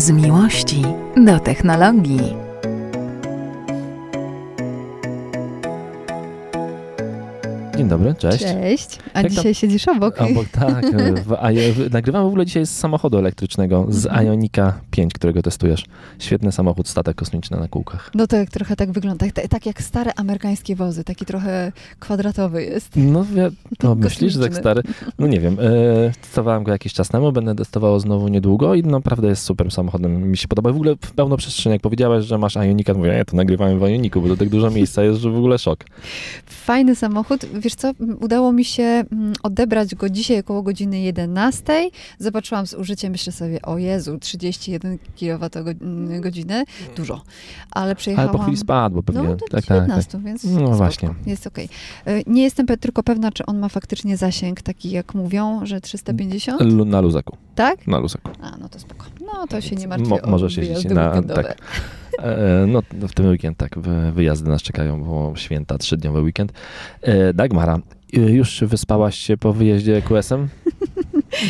Z miłości do technologii. Dobry, cześć. Cześć. A Jak dzisiaj tam- siedzisz obok. Obok, tak. W, a, w, nagrywamy w ogóle dzisiaj z samochodu elektrycznego, z Mhm. Ionika 5, którego testujesz. Świetny samochód, statek kosmiczny na kółkach. No to jak, trochę tak wygląda. Tak, tak jak stare amerykańskie wozy. Taki trochę kwadratowy jest. No, to myślisz, że tak stary? No nie wiem. E, testowałem go jakiś czas temu, będę testował znowu niedługo i naprawdę jest super samochodem. Mi się podoba. W ogóle w pełno przestrzeni. Jak powiedziałeś, że masz Ionika, to mówię, ja to nagrywamy w Ioniku, bo to tak dużo miejsca jest, że w ogóle szok. Fajny samochód. Wiesz co, m, udało mi się mm, odebrać go dzisiaj około godziny 11. Zobaczyłam z użyciem, myślę sobie, o Jezu, 31 kWh. Dużo. Ale Ale przejechałam... po chwili spadł, bo pewnie. No, do tak, tak, tak. 19, więc No właśnie. Jest okej. Y, Nie jestem tylko pewna, czy on ma faktycznie zasięg taki, jak mówią, że 350, Lu- Na luzaku. tak? Na luzaku. A, no to spoko. No to się nie martwię Mo- możesz jeździć na- weekendowe. tak. E, No, w ten weekend tak, wy- wyjazdy nas czekają, bo święta, trzydniowy weekend. E, Dagmara, e, już wyspałaś się po wyjeździe QS-em?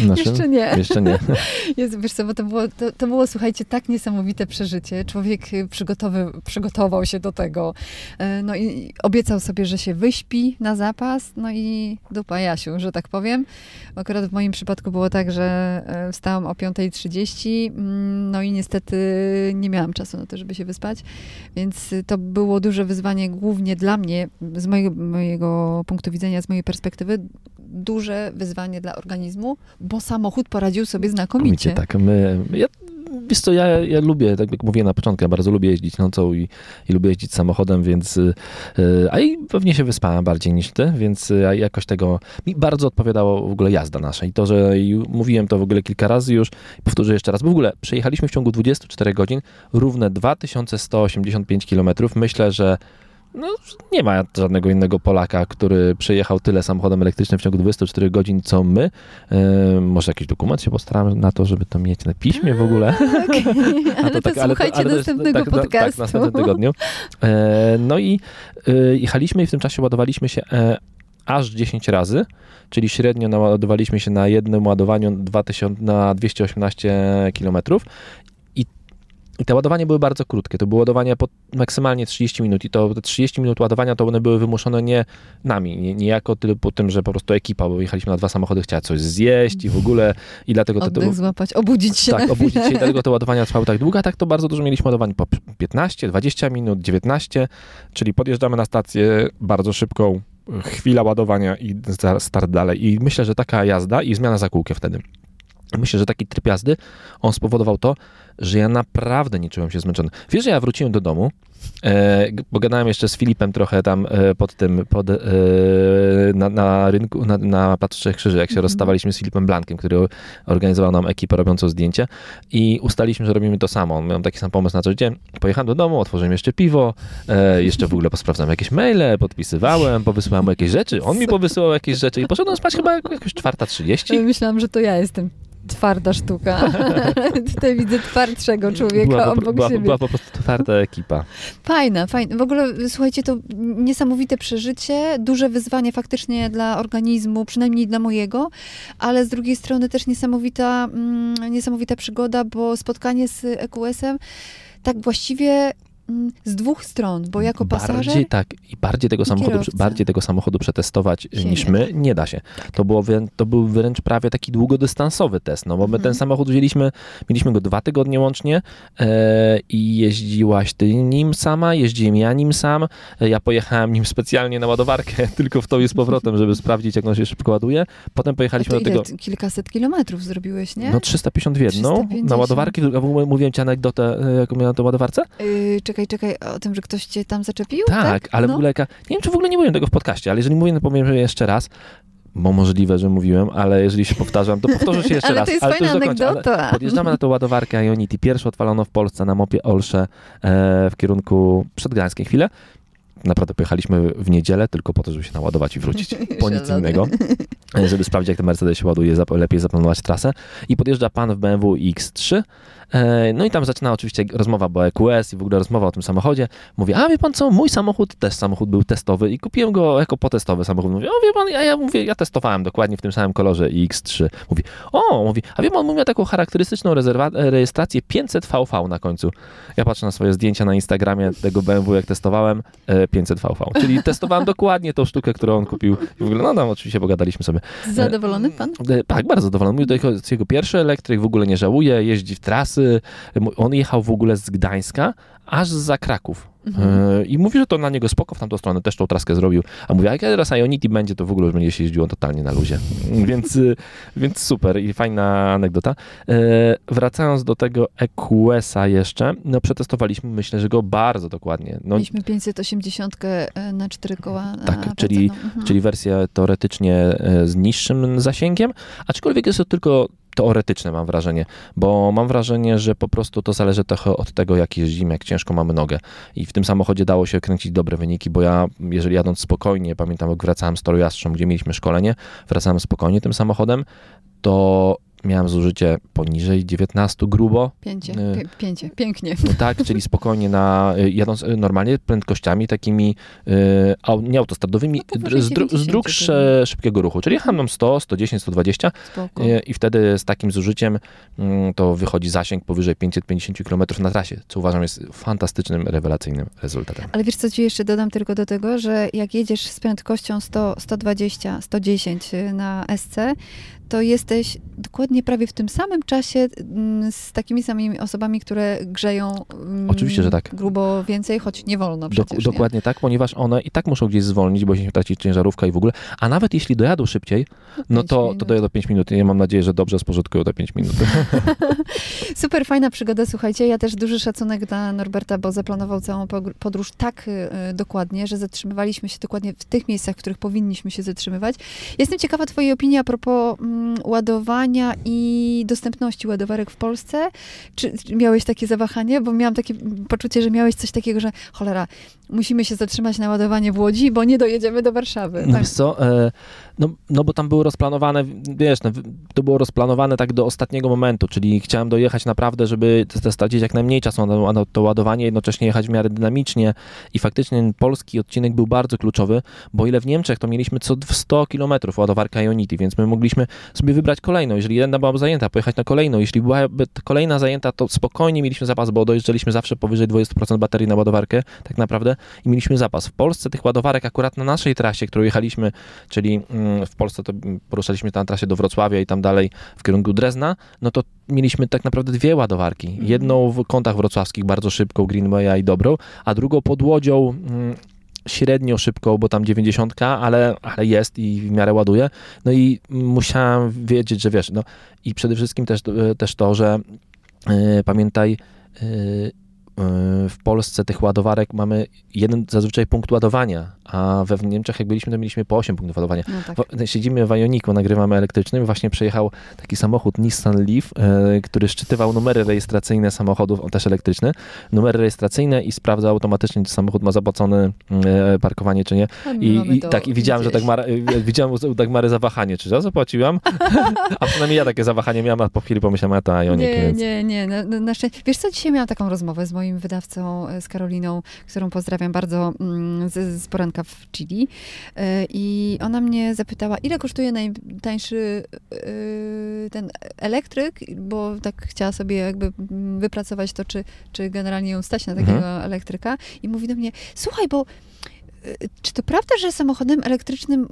Naszym? Jeszcze nie. Jeszcze nie. Jest, wiesz co, bo to było, to, to było, słuchajcie, tak niesamowite przeżycie. Człowiek y, przygotowy, przygotował się do tego. E, No i obiecał sobie, że się wyśpi na zapas. No i dupa Jasiu, że tak powiem. Akurat w moim przypadku było tak, że e, wstałam o 5.30, mm, no i niestety nie miałam czasu na to, żeby się wyspać. Więc y, to było duże wyzwanie głównie dla mnie, z mojego, mojego punktu widzenia, z mojej perspektywy, duże wyzwanie dla organizmu, bo samochód poradził sobie znakomicie. tak. My, ja, wiesz co, ja, ja lubię, tak jak mówiłem na początku, ja bardzo lubię jeździć nocą i, i lubię jeździć samochodem, więc y, y, a i pewnie się wyspałem bardziej niż ty, więc y, a jakoś tego, mi bardzo odpowiadało w ogóle jazda nasza i to, że mówiłem to w ogóle kilka razy już, powtórzę jeszcze raz, bo w ogóle przejechaliśmy w ciągu 24 godzin równe 2185 km. Myślę, że no, nie ma żadnego innego Polaka, który przejechał tyle samochodem elektrycznym w ciągu 24 godzin, co my. E, może jakiś dokument się postaram na to, żeby to mieć na piśmie w ogóle. Tak. ale to, słuchajcie ale to jest- następnego tak, na- Tak, podcastu. w następnym tygodniu. E, no i e, jechaliśmy i w tym czasie ładowaliśmy się e, aż 10 razy, czyli średnio naładowaliśmy się na jednym ładowaniu 2000, na 218 km. I, te ładowania były bardzo krótkie. To były ładowania po maksymalnie 30 minut. I to te 30 minut ładowania to one były wymuszone nie nami, nie, niejako tylko po tym, że po prostu ekipa, bo jechaliśmy na dwa samochody, chciała coś zjeść i w ogóle i dlatego to, złapać, obudzić się tak, obudzić się i dlatego te ładowania trwały tak długo, a tak to bardzo dużo mieliśmy ładowań po 15, 20 minut, 19, czyli podjeżdżamy na stację bardzo szybką, chwila ładowania i start dalej. I myślę, że taka jazda i zmiana za kółkiem wtedy. Myślę, że taki tryb jazdy, on spowodował to, że ja naprawdę nie czułem się zmęczony. Wiesz, że ja wróciłem do domu, e, bo gadałem jeszcze z Filipem trochę tam e, pod tym, pod, e, na, na rynku, na, na Placu Trzech Krzyży, jak się Mhm. rozstawaliśmy z Filipem Blankiem, który organizował nam ekipę robiącą zdjęcie i ustaliliśmy, że robimy to samo. Miałem taki sam pomysł na co dzień. Pojechałem do domu, otworzyłem jeszcze piwo, e, jeszcze w ogóle posprawdzałem jakieś maile, podpisywałem, powysyłałem mu jakieś rzeczy, on mi powysyłał jakieś rzeczy i poszedłem spać chyba jakoś 4.30. Myślałam, że to ja jestem twarda sztuka. Tutaj widzę twardszego człowieka Była obok była, siebie. była po prostu twarda ekipa. Fajna, fajna. W ogóle, słuchajcie, to niesamowite przeżycie, duże wyzwanie faktycznie dla organizmu, przynajmniej dla mojego, ale z drugiej strony też niesamowita, mm, niesamowita przygoda, bo spotkanie z EQS-em tak właściwie z dwóch stron, bo jako pasażer... Bardziej tak i bardziej tego, i samochodu, kierowca. bardziej tego samochodu przetestować Się niż nie my nie da się. To, było, to był wręcz prawie taki długodystansowy test, no bo my Mhm. ten samochód wzięliśmy, mieliśmy go dwa tygodnie łącznie e, i jeździłaś ty nim sama, jeździłem ja nim sam, e, ja pojechałem nim specjalnie na ładowarkę, tylko w to i z powrotem, żeby sprawdzić jak on się szybko ładuje. Potem pojechaliśmy to do tego... Kilkaset kilometrów zrobiłeś, nie? No 350 w jedną, 350. na ogóle mówiłem ci anegdotę, e, jaką miałem na tej ładowarce? Yy, czekaj, czekaj, o tym, że ktoś cię tam zaczepił? Tak, ale no. w ogóle, nie wiem, czy w ogóle nie mówiłem tego w podcaście, ale jeżeli mówię, to powiem że jeszcze raz, bo możliwe, że mówiłem, ale jeżeli się powtarzam, to powtórzę się jeszcze Ale raz. to jest ale fajna już. Ale anegdota. Podjeżdżamy na tą ładowarkę Ionity, pierwszą odwalono w Polsce na mopie Olsze e, w kierunku Przedgdańskiej chwilę. naprawdę pojechaliśmy w niedzielę tylko po to, żeby się naładować i wrócić. Po nic innego. E, Żeby sprawdzić, jak ten Mercedes się ładuje, lepiej zaplanować trasę. I podjeżdża pan w BMW X3. E, No i tam zaczyna oczywiście rozmowa, bo EQS i w ogóle rozmowa o tym samochodzie. Mówi, a wie pan co, mój samochód też samochód był testowy i kupiłem go jako potestowy samochód. Mówi, o wie pan, ja, ja mówię, ja testowałem dokładnie w tym samym kolorze X3. Mówi, o, mówi, a wie pan, miał taką charakterystyczną rezerwa- rejestrację 500 VV na końcu. Ja patrzę na swoje zdjęcia na Instagramie tego BMW, jak testowałem, e, 500 VV. Czyli testowałem dokładnie tą sztukę, którą on kupił. I w ogóle, no tam oczywiście pogadaliśmy sobie. Zadowolony pan? E, Tak, bardzo zadowolony. Mówi, to jego- jego pierwszy elektryk, w ogóle nie żałuje, jeździ w trasy. On jechał w ogóle z Gdańska aż za Kraków. E, I mówi, że to na niego spoko, w tamtą stronę też tą traskę zrobił. A mówi, a jak teraz Ionity będzie, to w ogóle już będzie się jeździło totalnie na luzie. Więc, y, więc super i fajna anegdota. E, Wracając do tego EQS-a jeszcze, no przetestowaliśmy, myślę, że go bardzo dokładnie. No, Mieliśmy 580 e, na cztery koła. na Tak, czyli- no. Mhm. czyli wersję teoretycznie z niższym zasięgiem, aczkolwiek jest to tylko teoretyczne, mam wrażenie, bo mam wrażenie, że po prostu to zależy trochę od tego, jak jeździmy, jak ciężko mamy nogę. I w tym samochodzie dało się kręcić dobre wyniki, bo ja, jeżeli jadąc spokojnie, pamiętam, jak wracałem z Toru Jastrząb, gdzie mieliśmy szkolenie, wracałem spokojnie tym samochodem, to miałem zużycie poniżej 19 grubo, Pięcie, e, pie, pięcie, pięknie. no tak, czyli spokojnie na, y, jadąc y, normalnie prędkościami takimi y, nie autostradowymi, No z, dru, z 70 dróg szybkiego ruchu, czyli jechałem tam 100, 110, 120 Spoko. y, i wtedy z takim zużyciem mm, to wychodzi zasięg powyżej 550 km na trasie, co uważam jest fantastycznym, rewelacyjnym rezultatem. Ale wiesz co ci jeszcze dodam tylko do tego, że jak jedziesz z prędkością 100, 120, 110 na SC, to jesteś dokładnie prawie w tym samym czasie mm, z takimi samymi osobami, które grzeją mm, Oczywiście, że tak. grubo więcej, choć nie wolno Dok- przecież. nie? dokładnie tak, ponieważ one i tak muszą gdzieś zwolnić, bo się traci ciężarówka i w ogóle, a nawet jeśli dojadą szybciej, no pięć to, minut. to dojadą 5 minut ja mam nadzieję, że dobrze spożytkują te 5 minut. Super fajna przygoda, słuchajcie. Ja też duży szacunek dla Norberta, bo zaplanował całą podróż tak y, y, dokładnie, że zatrzymywaliśmy się dokładnie w tych miejscach, w których powinniśmy się zatrzymywać. Jestem ciekawa Twojej opinii a propos mm, ładowania i dostępności ładowarek w Polsce. Czy, czy miałeś takie zawahanie? Bo miałam takie poczucie, że miałeś coś takiego, że cholera, musimy się zatrzymać na ładowanie w Łodzi, bo nie dojedziemy do Warszawy. No Tak. wiesz co, e, no, no bo tam było rozplanowane, wiesz, no, to było rozplanowane tak do ostatniego momentu, czyli chciałem dojechać naprawdę, żeby stracić jak najmniej czasu na, na to ładowanie, jednocześnie jechać w miarę dynamicznie i faktycznie polski odcinek był bardzo kluczowy, bo ile w Niemczech to mieliśmy co w 100 km ładowarka Ionity, więc my mogliśmy sobie wybrać kolejną, jeżeli jedna była zajęta, pojechać na kolejną, jeśli byłaby kolejna zajęta, to spokojnie mieliśmy zapas, bo dojeżdżaliśmy zawsze powyżej 20% baterii na ładowarkę, tak naprawdę, i mieliśmy zapas. W Polsce tych ładowarek akurat na naszej trasie, którą jechaliśmy, czyli mm, w Polsce to poruszaliśmy na trasie do Wrocławia i tam dalej w kierunku Drezna, no to mieliśmy tak naprawdę dwie ładowarki. Mhm. Jedną w kątach wrocławskich, bardzo szybką, Greenwaya i dobrą, a drugą pod Łodzią, mm, średnio szybką, bo tam 90, ale, ale jest i w miarę ładuje. No i musiałem wiedzieć, że wiesz, no i przede wszystkim też, e, też to, że e, pamiętaj, e, w Polsce tych ładowarek mamy jeden zazwyczaj punkt ładowania, a we w Niemczech jak byliśmy, to mieliśmy po 8 punktów ładowania. No tak. Siedzimy w Ioniku, nagrywamy elektrycznym. Właśnie przejechał taki samochód Nissan Leaf, e, który szczytywał numery rejestracyjne samochodów, on też elektryczny, numery rejestracyjne i sprawdza automatycznie, czy samochód ma zapłacone e, parkowanie, czy nie. I, i tak, i widziałem, że gdzieś. Dagmara, e, widziałem u Dagmary zawahanie, czy ja zapłaciłam? a przynajmniej ja takie zawahanie miałem, a po chwili pomyślałem, a to Ionik, Nie, więc... nie, nie. Na, na, na szczęście. Wiesz co, dzisiaj miałam taką rozmowę z moim wydawcą, e, z Karoliną, którą pozdrawiam bardzo mm, z, z poranka w Chili. E, I ona mnie zapytała, ile kosztuje najtańszy e, ten elektryk, bo tak chciała sobie jakby mm, wypracować to, czy, czy generalnie ją stać na takiego Mhm. elektryka. I mówi do mnie, słuchaj, bo czy to prawda, że samochodem elektrycznym,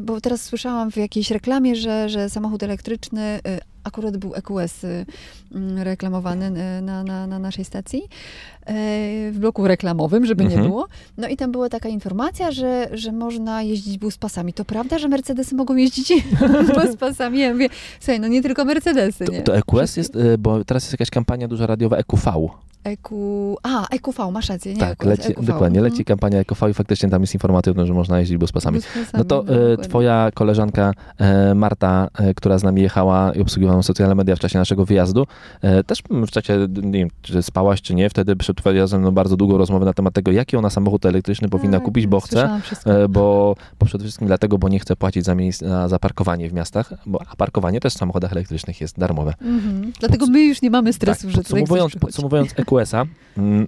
bo teraz słyszałam w jakiejś reklamie, że, że samochód elektryczny, akurat był EQS y, mm, reklamowany y, na, na, na naszej stacji, e, w bloku reklamowym, żeby nie Mhm. było. No i tam była taka informacja, że, że można jeździć buspasami. To prawda, że Mercedesy mogą jeździć buspasami? Ja mówię, słuchaj, no nie tylko Mercedesy, To, nie? to EQS jest, e, bo teraz jest jakaś kampania duża radiowa EQV. EQ... A, EQV, masz rację, nie Tak, leci, EQV. dokładnie, Mhm. leci kampania EcoV i faktycznie tam jest tym, że można jeździć buspasami. Buspasami, No to e, dokładnie. twoja koleżanka e, Marta, e, która z nami jechała i obsługiwała socjalne media w czasie naszego wyjazdu, e, też w czasie, nie wiem, czy spałaś, czy nie, wtedy przeprowadziła ze mną bardzo długą rozmowę na temat tego, jaki ona samochód elektryczny powinna Tak, kupić, bo chce, słyszałam wszystko. e, bo, bo przede wszystkim dlatego, bo nie chce płacić za, miejsc, za, parkowanie w miastach, bo, a parkowanie też w samochodach elektrycznych jest darmowe. Mhm. Dlatego my już nie mamy stresu, Tak, że podsumowując, przychodzi. EQS-a, mm,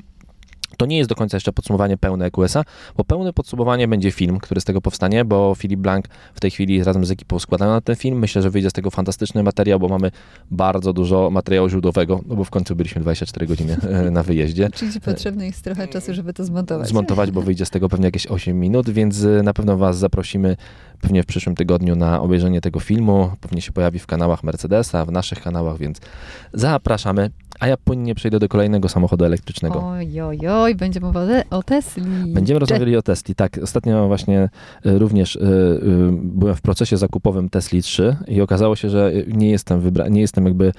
to nie jest do końca jeszcze podsumowanie pełne EQS-a, bo pełne podsumowanie będzie film, który z tego powstanie, bo Filip Blank w tej chwili razem z ekipą składają na ten film. Myślę, że wyjdzie z tego fantastyczny materiał, bo mamy bardzo dużo materiału źródłowego, no bo w końcu byliśmy 24 godziny e, na wyjeździe. Czyli potrzebny jest trochę czasu, żeby to zmontować. Zmontować, bo wyjdzie z tego pewnie jakieś 8 minut, więc e, na pewno Was zaprosimy pewnie w przyszłym tygodniu na obejrzenie tego filmu. Pewnie się pojawi w kanałach Mercedesa, w naszych kanałach, więc zapraszamy. A ja płynnie przejdę do kolejnego samochodu elektrycznego. Oj, oj, oj, będzie mowa o- o Tesli. Będziemy rozmawiali o Tesli. Tak, ostatnio właśnie y, również y, y, byłem w procesie zakupowym Tesli 3 i okazało się, że nie jestem, wybra- nie jestem jakby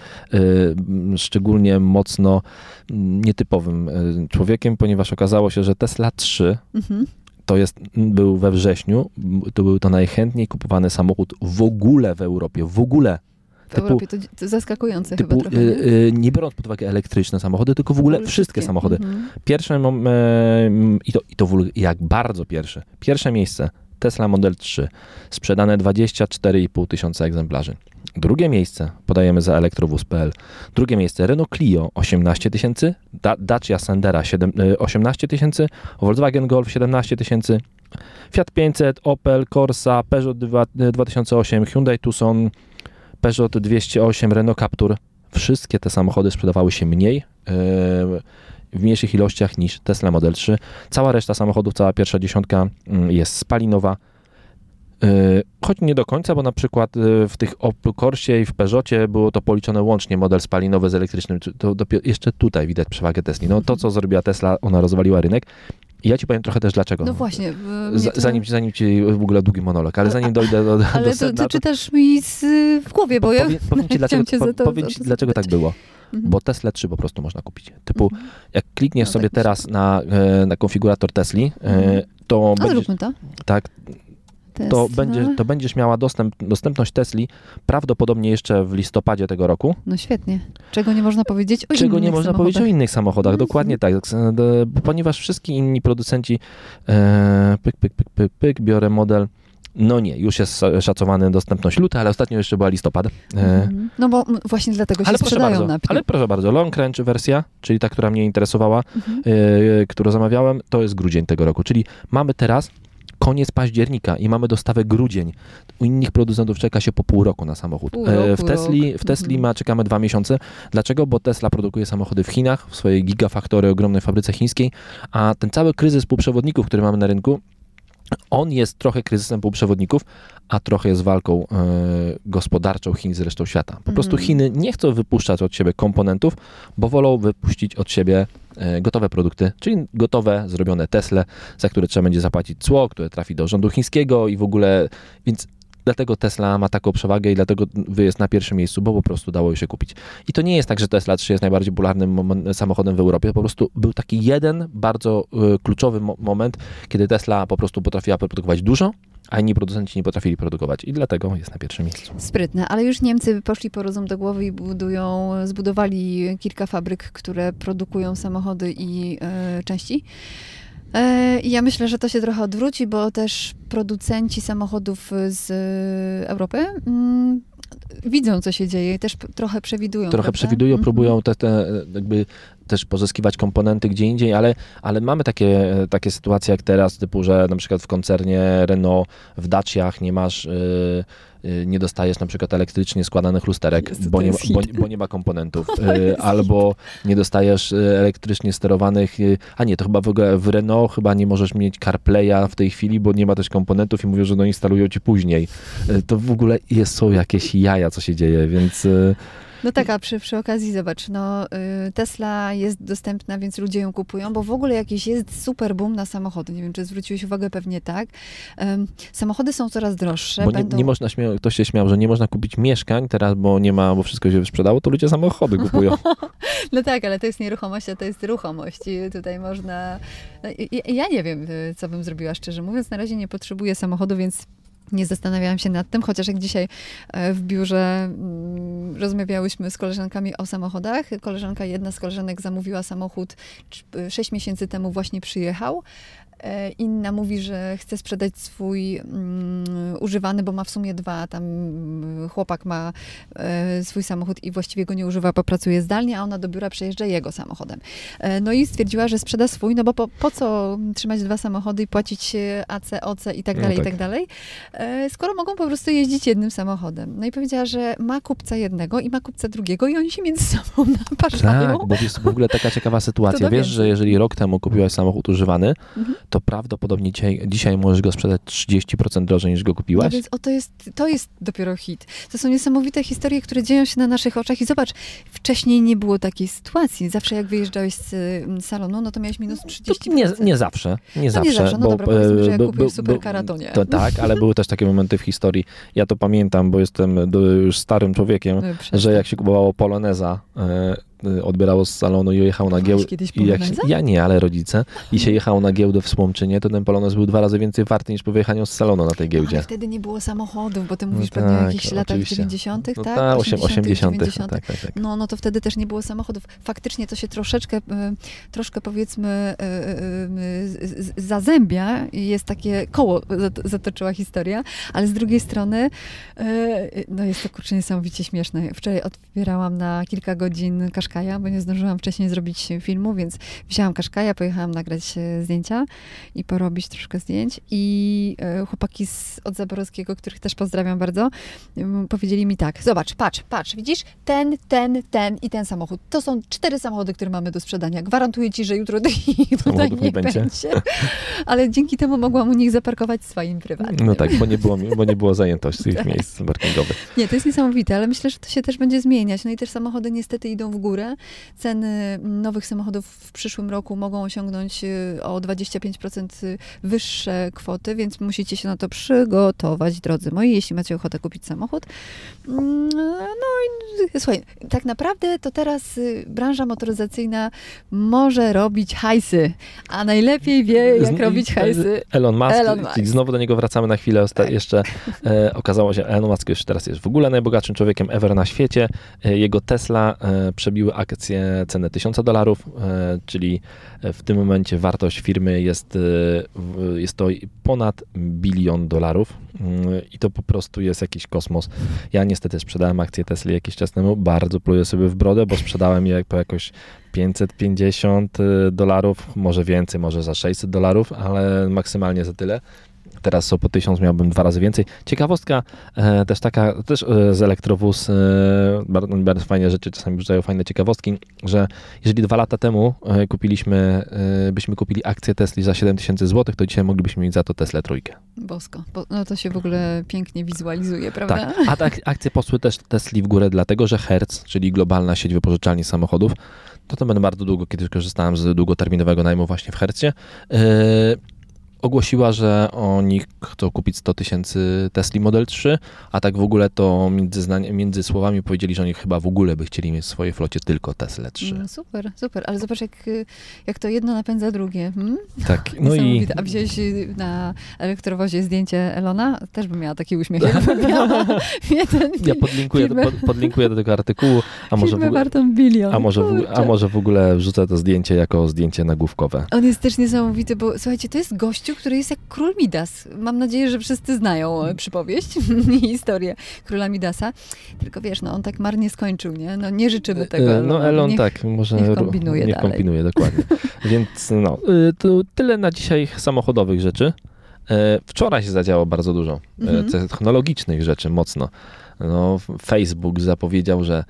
szczególnie mocno nietypowym człowiekiem, ponieważ okazało się, że Tesla 3 Mhm. to jest, był we wrześniu, to był to najchętniej kupowany samochód w ogóle w Europie, w ogóle. W Europie to, to zaskakujące Typu, chyba trochę. y, nie? y, nie biorąc pod uwagę elektryczne samochody, tylko w ogóle wszystkie samochody. Mhm. Pierwsze, e, m, i to, i to w ogóle jak bardzo pierwsze, pierwsze miejsce Tesla Model 3, sprzedane 24,5 tysiąca egzemplarzy. Drugie miejsce podajemy za elektrowóz.pl. Drugie miejsce Renault Clio 18 tysięcy, Da- Dacia Sandera 7, e, 18 tysięcy, Volkswagen Golf 17 tysięcy, Fiat 500, Opel, Corsa, Peugeot 2, e, 2008, Hyundai Tucson, Peugeot 208, Renault Captur. Wszystkie te samochody sprzedawały się mniej, e, w mniejszych ilościach niż Tesla Model 3. Cała reszta samochodów, cała pierwsza dziesiątka mm, jest spalinowa. Yy, Choć nie do końca, bo na przykład yy, w tych Opel Corsie i w Peugeotie było to policzone łącznie model spalinowy z elektrycznym. To dopiero jeszcze tutaj widać przewagę Tesli. No to, co zrobiła Tesla, ona rozwaliła rynek. I ja ci powiem trochę też dlaczego. No właśnie. Z, to- zanim, zanim ci w ogóle długi monolog, ale zanim dojdę do, do Ale to, sedna, to czytasz mi z, w głowie, bo ja powiem, powiem ci, dlaczego, cię po, za to- powiem ci, dlaczego tak było. Mhm. Bo Tesla 3 po prostu można kupić. Typu, Mhm. jak klikniesz No, sobie tak teraz na, e, na konfigurator Tesli, e, Mhm. to, A będziesz, zróbmy to. tak, to, Tesla. będzie, to będziesz miała dostęp, dostępność Tesli prawdopodobnie jeszcze w listopadzie tego roku, No świetnie. Czego nie można powiedzieć o czego nie innych można powiedzieć o samochodach. innych samochodach. Mhm. Dokładnie tak, e, ponieważ wszyscy inni producenci, e, pyk, pyk, pyk, pyk, pyk, biorę model, no nie, już jest szacowany dostępność luty, ale ostatnio jeszcze była listopad. Mhm. No bo właśnie dlatego się ale sprzedają bardzo, na ale proszę bardzo, Long Range wersja, czyli ta, która mnie interesowała, Mhm. e, którą zamawiałem, to jest grudzień tego roku. Czyli mamy teraz koniec października i mamy dostawę grudzień. U innych producentów czeka się po pół roku na samochód. Pół E, roku, w Tesli, w Tesli Mhm. ma, czekamy dwa miesiące. Dlaczego? Bo Tesla produkuje samochody w Chinach, w swojej gigafaktory, ogromnej fabryce chińskiej, a ten cały kryzys półprzewodników, który mamy na rynku, on jest trochę kryzysem półprzewodników, a trochę jest walką e, gospodarczą Chin z resztą świata. Po prostu Mhm. Chiny nie chcą wypuszczać od siebie komponentów, bo wolą wypuścić od siebie gotowe produkty, czyli gotowe, zrobione Tesle, za które trzeba będzie zapłacić cło, które trafi do rządu chińskiego i w ogóle, więc dlatego Tesla ma taką przewagę i dlatego jest na pierwszym miejscu, bo po prostu dało się kupić. I to nie jest tak, że Tesla 3 jest najbardziej popularnym samochodem w Europie, po prostu był taki jeden bardzo y, kluczowy mo- moment, kiedy Tesla po prostu potrafiła produkować dużo, a inni producenci nie potrafili produkować i dlatego jest na pierwszym miejscu. Sprytne, ale już Niemcy poszli po rozum do głowy i budują, zbudowali kilka fabryk, które produkują samochody i e, części. E, I ja myślę, że to się trochę odwróci, bo też producenci samochodów z e, Europy mm, widzą, co się dzieje i też trochę przewidują. Trochę prawda? przewidują, Mhm. próbują te, te jakby też pozyskiwać komponenty gdzie indziej, ale, ale mamy takie, takie sytuacje jak teraz, typu, że na przykład w koncernie Renault w Daciach nie masz, y, y, nie dostajesz na przykład elektrycznie składanych lusterek, Jezu, bo, nie, bo, bo nie ma komponentów, y, albo nie dostajesz y, elektrycznie sterowanych, y, a nie, to chyba w ogóle w Renault chyba nie możesz mieć CarPlaya w tej chwili, bo nie ma też komponentów i mówią, że no instalują ci później. Y, To w ogóle jest, są jakieś jaja, co się dzieje, więc... No tak, a przy, przy okazji zobacz, no y, Tesla jest dostępna, więc ludzie ją kupują, bo w ogóle jakiś jest super boom na samochody. Nie wiem, czy zwróciłeś uwagę, pewnie tak. Samochody są coraz droższe. Bo nie, będą... nie można, śmiał, ktoś się śmiał, że nie można kupić mieszkań teraz, bo nie ma, bo wszystko się sprzedało, to ludzie samochody kupują. No tak, ale to jest nieruchomość, a to jest ruchomość i tutaj można... no, Ja nie wiem, y, co bym zrobiła, szczerze mówiąc. Na razie nie potrzebuję samochodu, więc nie zastanawiałam się nad tym, chociaż jak dzisiaj e, w biurze mm, rozmawiałyśmy z koleżankami o samochodach. Koleżanka, jedna z koleżanek zamówiła samochód 6 miesięcy temu, właśnie przyjechał. E, Inna mówi, że chce sprzedać swój mm, używany, bo ma w sumie dwa. Tam mm, chłopak ma e, swój samochód i właściwie go nie używa, bo pracuje zdalnie, a ona do biura przejeżdża jego samochodem. E, no i stwierdziła, że sprzeda swój, no bo po, po co trzymać dwa samochody i płacić AC, OC i tak No dalej, tak. i tak dalej, e, skoro mogą po prostu jeździć jednym samochodem. No i powiedziała, że ma kupca jednego i ma kupca drugiego i oni się między sobą naparzają. Tak, bo jest w ogóle taka ciekawa sytuacja. Wiesz, że jeżeli rok temu kupiłaś samochód używany, Mhm. To prawdopodobnie dzisiaj, dzisiaj możesz go sprzedać 30% drożej niż go No kupiłaś. więc o, to, jest, to jest dopiero hit. To są niesamowite historie, które dzieją się na naszych oczach. I zobacz, wcześniej nie było takiej sytuacji. Zawsze jak wyjeżdżałeś z y, salonu, no to miałeś minus 30%. To nie, nie zawsze, nie zawsze. zawsze, no bo, dobra, powiedzmy, że jak e, kupiłeś superkara, to nie. To, tak, ale były też takie momenty w historii. Ja to pamiętam, bo jestem do, już starym człowiekiem, przestań. że jak się kupowało Poloneza, e, e, odbierało z salonu i jechało na giełdę. kiedyś I jak się, Poloneza? ja nie, ale rodzice. I się jechało na giełdę w Słomczynie, to ten Polonez był dwa razy więcej warty niż po wyjechaniu z salonu na tej No, giełdzie. ale wtedy nie było samochodów, bo ty No mówisz pewnie o tak, jakichś latach oczywiście. 90., No tak? tak, osiem- 80. 90. Tak, tak, tak. No, no to wtedy też nie było samochodów. Faktycznie to się troszeczkę, y, troszkę powiedzmy y, y, y, zazębia i jest takie koło zat- zatoczyła historia, ale z drugiej strony y, no jest to kurczę niesamowicie śmieszne. Wczoraj otwierałam na kilka godzin Kaszkaja, bo nie zdążyłam wcześniej zrobić filmu, więc wzięłam Kaszkaja, pojechałam nagrać e, zdjęcia i porobić troszkę zdjęć i e, chłopaki z, od Zaborowskiego, których też pozdrawiam bardzo, powiedzieli mi tak, zobacz, patrz, patrz, widzisz, ten, ten, ten i ten samochód. To są cztery samochody, które mamy do sprzedania. Gwarantuję ci, że jutro ich tutaj nie nie będzie. będzie. Ale dzięki temu mogłam u nich zaparkować swoim prywatnym. No tak, bo nie było, bo nie było zajętości tych Tak. miejsc parkingowych. Nie, to jest niesamowite, ale myślę, że to się też będzie zmieniać. No i też samochody niestety idą w górę. Ceny nowych samochodów w przyszłym roku mogą osiągnąć y, o 25% wyższe kwoty, więc musicie się na to przygotować, drodzy moi, jeśli macie ochotę kupić samochód. Mm, No i słuchaj, tak naprawdę to teraz y, branża motoryzacyjna może robić hajsy, a najlepiej wie, jak robić hajsy. Elon Musk, Elon Musk. i znowu do niego wracamy na chwilę. Tak. Jeszcze e, okazało się, Elon Musk już teraz jest w ogóle najbogatszym człowiekiem ever na świecie. E, jego Tesla e, przebiły akcje cenę 1000 dolarów, e, czyli w tym momencie wartość firmy jest, e, jest to ponad bilion dolarów Mm, i to po prostu jest jakiś kosmos. Ja niestety sprzedałem akcje Tesla jakiś czas temu, bardzo pluję sobie w brodę, bo sprzedałem je po jakoś 550 y, dolarów, może więcej, może za 600 dolarów, ale maksymalnie za tyle. Teraz są po 1000, miałbym dwa razy więcej. Ciekawostka e, też taka, też e, z Elektrowóz, e, bardzo, bardzo fajne rzeczy, czasami wrzucają fajne ciekawostki, że jeżeli dwa lata temu e, kupiliśmy, e, byśmy kupili akcję Tesli za 7000 zł, to dzisiaj moglibyśmy mieć za to Tesla trójkę. Bosko. Bo, no to się w ogóle pięknie wizualizuje, prawda? Tak, a tak akcje poszły też Tesli w górę, dlatego że Hertz, czyli globalna sieć wypożyczalni samochodów, to to będę bardzo długo, kiedyś korzystałem z długoterminowego najmu właśnie w Hercie, yy, ogłosiła, że oni chcą kupić 100 tysięcy Tesli Model 3, a tak w ogóle to między, między słowami powiedzieli, że oni chyba w ogóle by chcieli mieć w swojej flocie tylko Tesla 3. Mm, Super, super. Ale zobacz, jak, y, jak to jedno napędza drugie. Hmm? Tak, no i. A wziąłeś y, na elektrowozie zdjęcie Elona? Też bym miała taki uśmiech, miała jeden ja podlinkuję, do, pod, podlinkuję do tego artykułu, a może, w ogóle, bilion. a, może w, a może w ogóle wrzucę to zdjęcie jako zdjęcie nagłówkowe. On jest też niesamowity, bo słuchajcie, to jest gościu, który jest jak król Midas. Mam nadzieję, że wszyscy znają e, przypowieść i historię króla Midasa. Tylko wiesz, no on tak marnie skończył, nie? No nie życzymy tego. E, No. Elon Niech- tak, może niech kombinuje niech dalej. kombinuje, dokładnie. Więc no, to tyle na dzisiaj samochodowych rzeczy. E, Wczoraj się zadziało bardzo dużo e, Mhm. technologicznych rzeczy, mocno. No, Facebook zapowiedział, że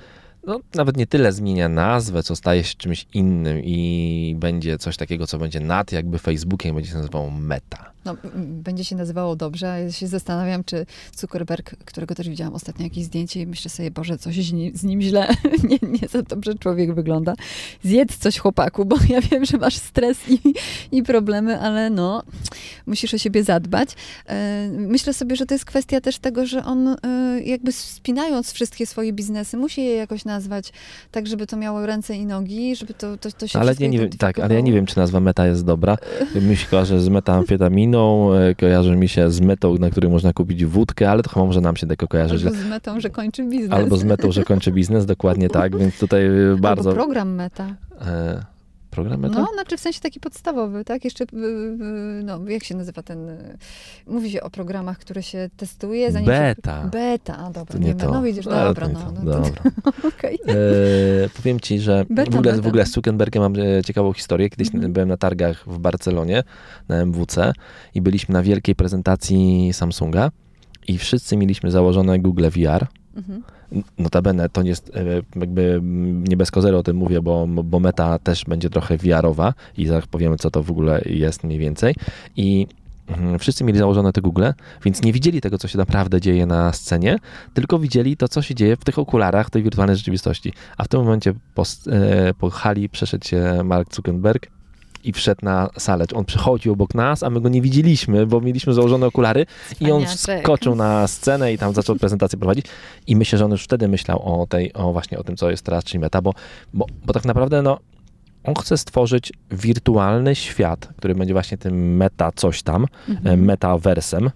no, nawet nie tyle zmienia nazwę, co staje się czymś innym i będzie coś takiego, co będzie nad jakby Facebookiem, będzie się nazywało Meta. No, będzie się nazywało dobrze, ja się zastanawiam, czy Zuckerberg, którego też widziałam ostatnio jakieś zdjęcie i myślę sobie, Boże, coś z nim, z nim źle, nie, nie za dobrze człowiek wygląda. Zjedz coś chłopaku, bo ja wiem, że masz stres i, i problemy, ale no, musisz o siebie zadbać. E, myślę sobie, że to jest kwestia też tego, że on e, jakby spinając wszystkie swoje biznesy, musi je jakoś nazwać tak, żeby to miało ręce i nogi, żeby to, to, to się ale nie, nie wiem, Tak, ale ja nie wiem, czy nazwa meta jest dobra. Się kojarzy z metamfetaminą, e, kojarzy mi się z metą, na której można kupić wódkę, ale to chyba może nam się tego kojarzy. Albo z metą, że kończy biznes. Albo z metą, że kończy biznes, dokładnie tak, więc tutaj bardzo... Albo program meta. E, program meta? No, znaczy w sensie taki podstawowy, tak? Jeszcze, no, jak się nazywa ten... Mówi się o programach, które się testuje. Zanim beta. Się, beta, a dobra. To nie, nie to. No widzisz, no, dobra, no. no dobra. okay. e, powiem ci, że beta, w, ogóle, beta. w ogóle z Zuckerbergiem mam e, ciekawą historię. Kiedyś -hmm. byłem na targach w Barcelonie, na MWC i byliśmy na wielkiej prezentacji Samsunga i wszyscy mieliśmy założone Google VR. Mhm. Notabene to nie jest e, jakby nie bez kozery o tym mówię, bo, bo meta też będzie trochę wiarowa i zaraz powiemy, co to w ogóle jest mniej więcej. I mhm, Wszyscy mieli założone te Google, więc nie widzieli tego, co się naprawdę dzieje na scenie, tylko widzieli to, co się dzieje w tych okularach tej wirtualnej rzeczywistości. A w tym momencie po, e, po hali przeszedł się Mark Zuckerberg i wszedł na salę. On przychodził obok nas, a my go nie widzieliśmy, bo mieliśmy założone okulary i on skoczył na scenę i tam zaczął prezentację prowadzić i myślę, że on już wtedy myślał o tej, o właśnie o tym, co jest teraz, czyli meta, bo, bo, bo tak naprawdę no, on chce stworzyć wirtualny świat, który będzie właśnie tym meta coś tam, mhm. metaversem,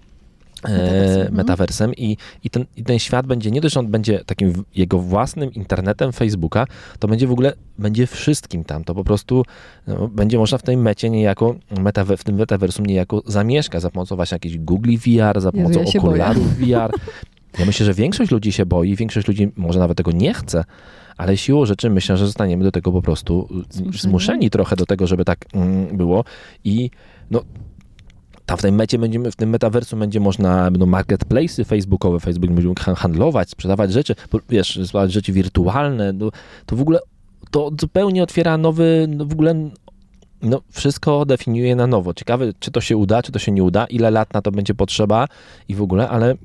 metaversem, metaversem i, i, ten, i ten świat będzie, nie dość, że on będzie takim jego własnym internetem Facebooka, to będzie w ogóle, będzie wszystkim tam, to po prostu no, będzie można w tej mecie niejako, meta, w tym metaversum niejako zamieszka za pomocą właśnie jakiejś Google VR, za pomocą Jezu, ja okularów VR. Ja myślę, że większość ludzi się boi, większość ludzi może nawet tego nie chce, ale siłą rzeczy myślę, że zostaniemy do tego po prostu zmuszeni, zmuszeni trochę do tego, żeby tak mm, było. I no tam w tej mecie będziemy, w tym metaversum będzie można, będą marketplace'y facebookowe, Facebook będzie mógł handlować, sprzedawać rzeczy, wiesz, sprzedawać rzeczy wirtualne, no, to w ogóle to zupełnie otwiera nowy, no w ogóle no, wszystko definiuje na nowo. Ciekawe, czy to się uda, czy to się nie uda, ile lat na to będzie potrzeba i w ogóle, ale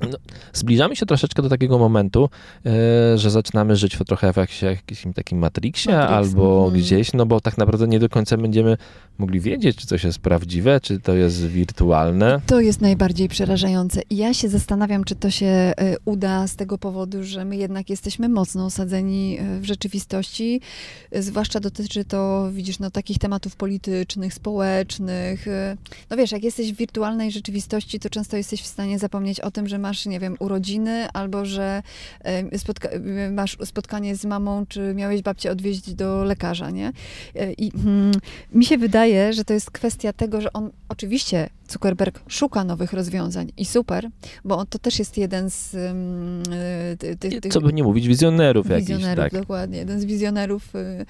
no, zbliżamy się troszeczkę do takiego momentu, e, że zaczynamy żyć w, trochę w jakimś, jakimś takim Matrixie Matrix, albo mm. gdzieś, no bo tak naprawdę nie do końca będziemy mogli wiedzieć, czy coś jest prawdziwe, czy to jest wirtualne. To jest najbardziej przerażające. I ja się zastanawiam, czy to się e, uda z tego powodu, że my jednak jesteśmy mocno osadzeni e, w rzeczywistości. Zwłaszcza dotyczy to, widzisz, no takich tematów politycznych, społecznych. No wiesz, jak jesteś w wirtualnej rzeczywistości, to często jesteś w stanie zapomnieć o tym, że masz masz, nie wiem, urodziny, albo że spotka masz spotkanie z mamą, czy miałeś babcię odwieźć do lekarza, nie? E, I hmm, mi się wydaje, że to jest kwestia tego, że on oczywiście Zuckerberg szuka nowych rozwiązań i super, bo to też jest jeden z y, tych... Co by nie mówić, wizjonerów, wizjonerów jakichś, tak. dokładnie. Jeden z wizjonerów, y,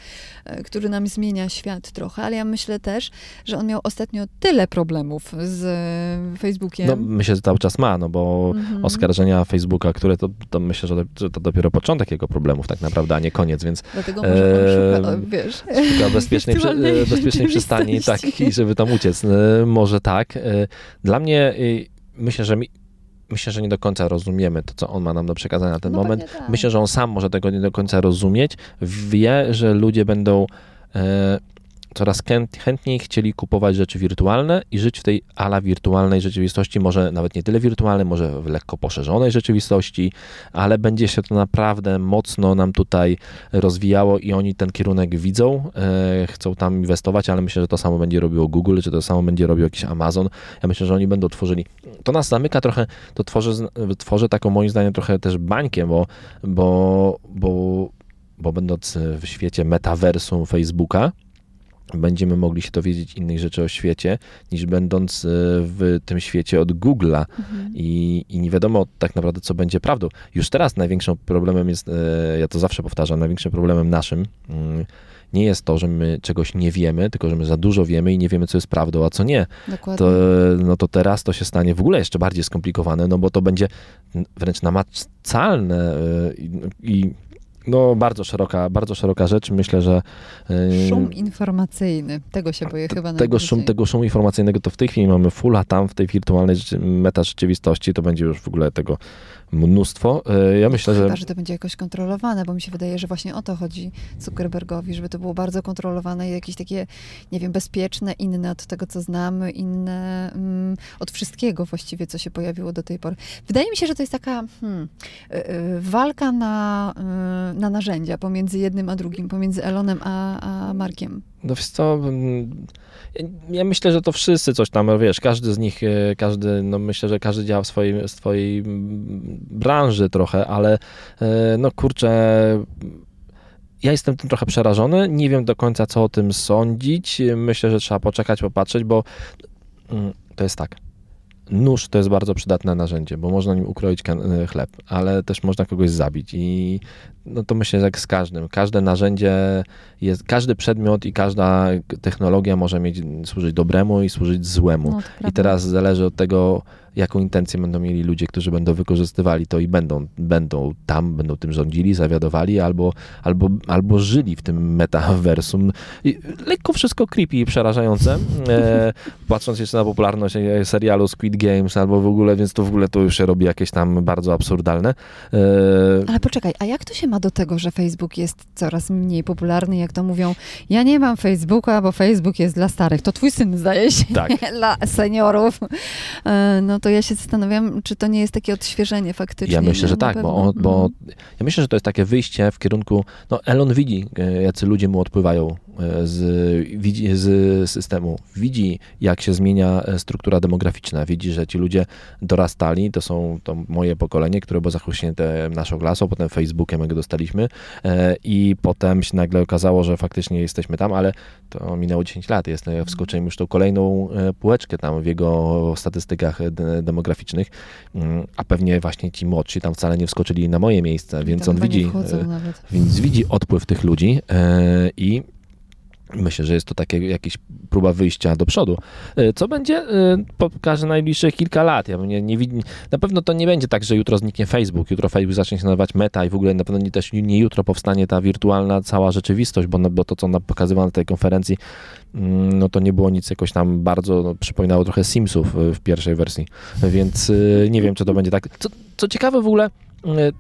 y, który nam zmienia świat trochę, ale ja myślę też, że on miał ostatnio tyle problemów z Facebookiem. No myślę, że cały czas ma, no bo mhm. oskarżenia Facebooka, które to, to myślę, że to, że to, dopiero początek jego problemów tak naprawdę, a nie koniec, więc... Dlatego może on szuka, wiesz... Szuka bezpiecznej, bezpiecznej przystani, tak, i żeby tam uciec. Może tak, Y, dla mnie myślę, że mi, myślę, że nie do końca rozumiemy to, co on ma nam do przekazania na ten no moment. Tak. Myślę, że on sam może tego nie do końca rozumieć. Wie, że ludzie będą e, coraz chętniej chcieli kupować rzeczy wirtualne i żyć w tej ala wirtualnej rzeczywistości, może nawet nie tyle wirtualnej, może w lekko poszerzonej rzeczywistości, ale będzie się to naprawdę mocno nam tutaj rozwijało i oni ten kierunek widzą, e, chcą tam inwestować, ale myślę, że to samo będzie robiło Google, czy to samo będzie robił jakiś Amazon. Ja myślę, że oni będą tworzyli. To nas zamyka trochę, to tworzy, tworzy taką moim zdaniem trochę też bańkę, bo, bo, bo, bo będąc w świecie metaversum Facebooka, będziemy mogli się dowiedzieć innych rzeczy o świecie, niż będąc e, w tym świecie od Google'a mhm. I, i nie wiadomo tak naprawdę, co będzie prawdą. Już teraz największym problemem jest, e, ja to zawsze powtarzam, największym problemem naszym mm, nie jest to, że my czegoś nie wiemy, tylko że my za dużo wiemy i nie wiemy, co jest prawdą, a co nie. Dokładnie. To, no to teraz to się stanie w ogóle jeszcze bardziej skomplikowane, no bo to będzie wręcz namacalne e, i, i no bardzo szeroka, bardzo szeroka rzecz. Myślę, że yy, Szum informacyjny. Tego się boję chyba tego, szum, tego szumu informacyjnego to w tej chwili mamy full, a tam w tej wirtualnej rzeczy, meta rzeczywistości to będzie już w ogóle tego mnóstwo. Yy, Ja myślę, że Chyba, że to będzie jakoś kontrolowane, bo mi się wydaje, że właśnie o to chodzi Zuckerbergowi, żeby to było bardzo kontrolowane i jakieś takie, nie wiem, bezpieczne, inne od tego, co znamy, inne mm, od wszystkiego właściwie, co się pojawiło do tej pory. Wydaje mi się, że to jest taka hmm, y, y, walka na, na narzędzia pomiędzy jednym a drugim, pomiędzy Elonem a, a Markiem. No wiesz co, mm, ja- myślę, że to wszyscy coś tam, wiesz, każdy z nich, e, każdy, no myślę, że każdy działa w swojej, swojej branży trochę, ale e, no kurczę, ja jestem tym trochę przerażony, nie wiem do końca co o tym sądzić, myślę, że trzeba poczekać, popatrzeć, bo mm, to jest tak. Nóż to jest bardzo przydatne narzędzie, bo można nim ukroić e, chleb, ale też można kogoś zabić i no to myślę, że jak z każdym. Każde narzędzie jest, każdy przedmiot i każda technologia może mieć, służyć dobremu i służyć złemu. No, I teraz zależy od tego, jaką intencję będą mieli ludzie, którzy będą wykorzystywali to i będą, będą tam, będą tym rządzili, zawiadowali albo, albo, albo żyli w tym metaversum. I lekko wszystko creepy i przerażające. E, patrząc jeszcze na popularność e, serialu Squid Games albo w ogóle, więc to w ogóle to już się robi jakieś tam bardzo absurdalne. E, Ale poczekaj, a jak to się ma do tego, że Facebook jest coraz mniej popularny, jak to mówią, ja nie mam Facebooka, bo Facebook jest dla starych. To twój syn zdaje się, Tak. dla seniorów. E, No to ja się zastanawiam, czy to nie jest takie odświeżenie faktycznie. Ja myślę, że tak, pewno. bo, bo Mhm. ja myślę, że to jest takie wyjście w kierunku, no Elon widzi, e, jacy ludzie mu odpływają z, widzi, z systemu, widzi jak się zmienia e, struktura demograficzna, widzi, że ci ludzie dorastali, to są to moje pokolenie, które było zachłyśnięte naszą klasą, potem Facebookiem, jak dostaliśmy e, i potem się nagle okazało, że faktycznie jesteśmy tam, ale to minęło 10 lat, jest, Mhm. wskoczyłem już tą kolejną e, półeczkę tam w jego statystykach de- demograficznych, Mm, a pewnie właśnie ci młodsi tam wcale nie wskoczyli na moje miejsce, więc on widzi, więc widzi odpływ tych ludzi i myślę, że jest to takie jakieś próba wyjścia do przodu. E, Co będzie, e, pokaże najbliższych kilka lat. Ja nie, nie na pewno to nie będzie tak, że jutro zniknie Facebook, jutro Facebook zacznie się nazywać Meta i w ogóle na pewno nie, też nie jutro powstanie ta wirtualna cała rzeczywistość, bo, bo to, co nam pokazywano na tej konferencji, mm, no to nie było nic jakoś tam bardzo, no, przypominało trochę Simsów e, w pierwszej wersji, więc nie wiem, czy to będzie tak. Co, co ciekawe w ogóle,